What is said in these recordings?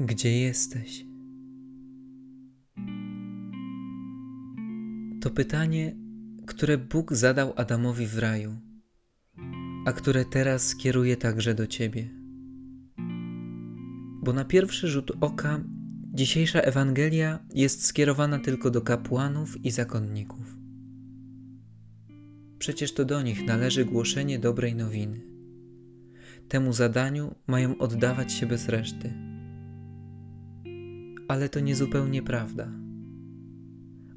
Gdzie jesteś? To pytanie, które Bóg zadał Adamowi w raju, a które teraz skieruje także do ciebie. Bo na pierwszy rzut oka dzisiejsza Ewangelia jest skierowana tylko do kapłanów i zakonników. Przecież to do nich należy głoszenie dobrej nowiny. Temu zadaniu mają oddawać się bez reszty. Ale to niezupełnie prawda,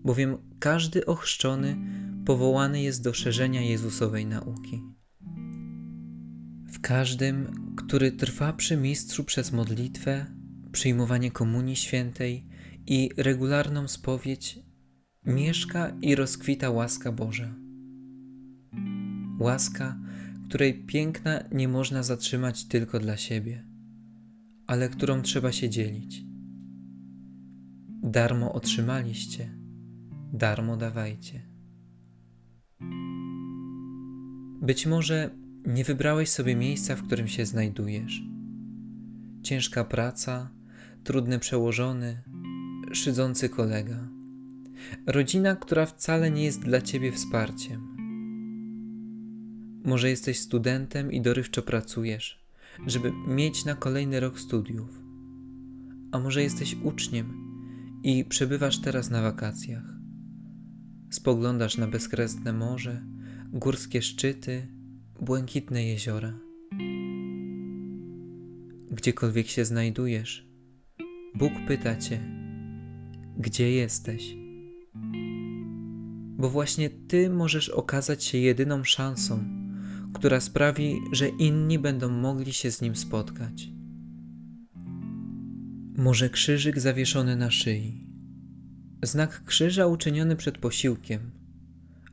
bowiem każdy ochrzczony powołany jest do szerzenia Jezusowej nauki. W każdym, który trwa przy mistrzu przez modlitwę, przyjmowanie komunii świętej i regularną spowiedź, mieszka i rozkwita łaska Boża. Łaska, której piękna nie można zatrzymać tylko dla siebie, ale którą trzeba się dzielić. Darmo otrzymaliście, darmo dawajcie. Być może nie wybrałeś sobie miejsca, w którym się znajdujesz. Ciężka praca, trudny przełożony, szydzący kolega. Rodzina, która wcale nie jest dla ciebie wsparciem. Może jesteś studentem i dorywczo pracujesz, żeby mieć na kolejny rok studiów. A może jesteś uczniem i przebywasz teraz na wakacjach. Spoglądasz na bezkresne morze, górskie szczyty, błękitne jeziora. Gdziekolwiek się znajdujesz, Bóg pyta Cię, gdzie jesteś? Bo właśnie Ty możesz okazać się jedyną szansą, która sprawi, że inni będą mogli się z Nim spotkać. Może krzyżyk zawieszony na szyi, znak krzyża uczyniony przed posiłkiem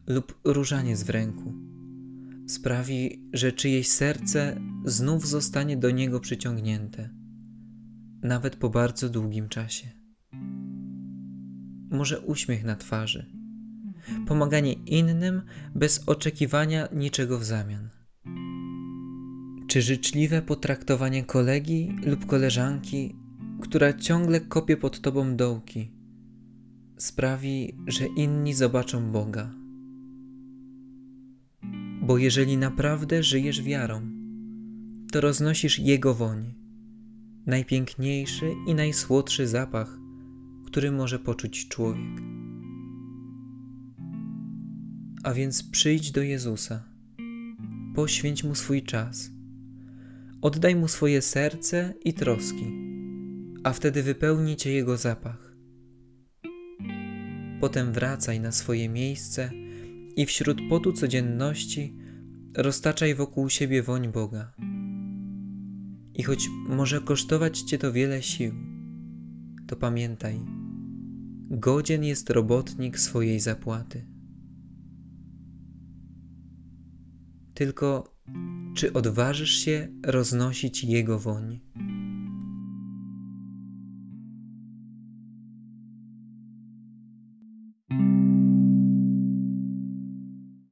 lub różaniec w ręku sprawi, że czyjeś serce znów zostanie do niego przyciągnięte, nawet po bardzo długim czasie. Może uśmiech na twarzy, pomaganie innym bez oczekiwania niczego w zamian. Czy życzliwe potraktowanie kolegi lub koleżanki, która ciągle kopie pod tobą dołki, sprawi, że inni zobaczą Boga bo jeżeli naprawdę żyjesz wiarą, to roznosisz Jego woń, najpiękniejszy i najsłodszy zapach, który może poczuć człowiek. A więc przyjdź do Jezusa, poświęć Mu swój czas, oddaj Mu swoje serce i troski, a wtedy wypełni Cię Jego zapach. Potem wracaj na swoje miejsce i wśród potu codzienności roztaczaj wokół siebie woń Boga. I choć może kosztować cię to wiele sił, to pamiętaj, godzien jest robotnik swojej zapłaty. Tylko czy odważysz się roznosić Jego woń?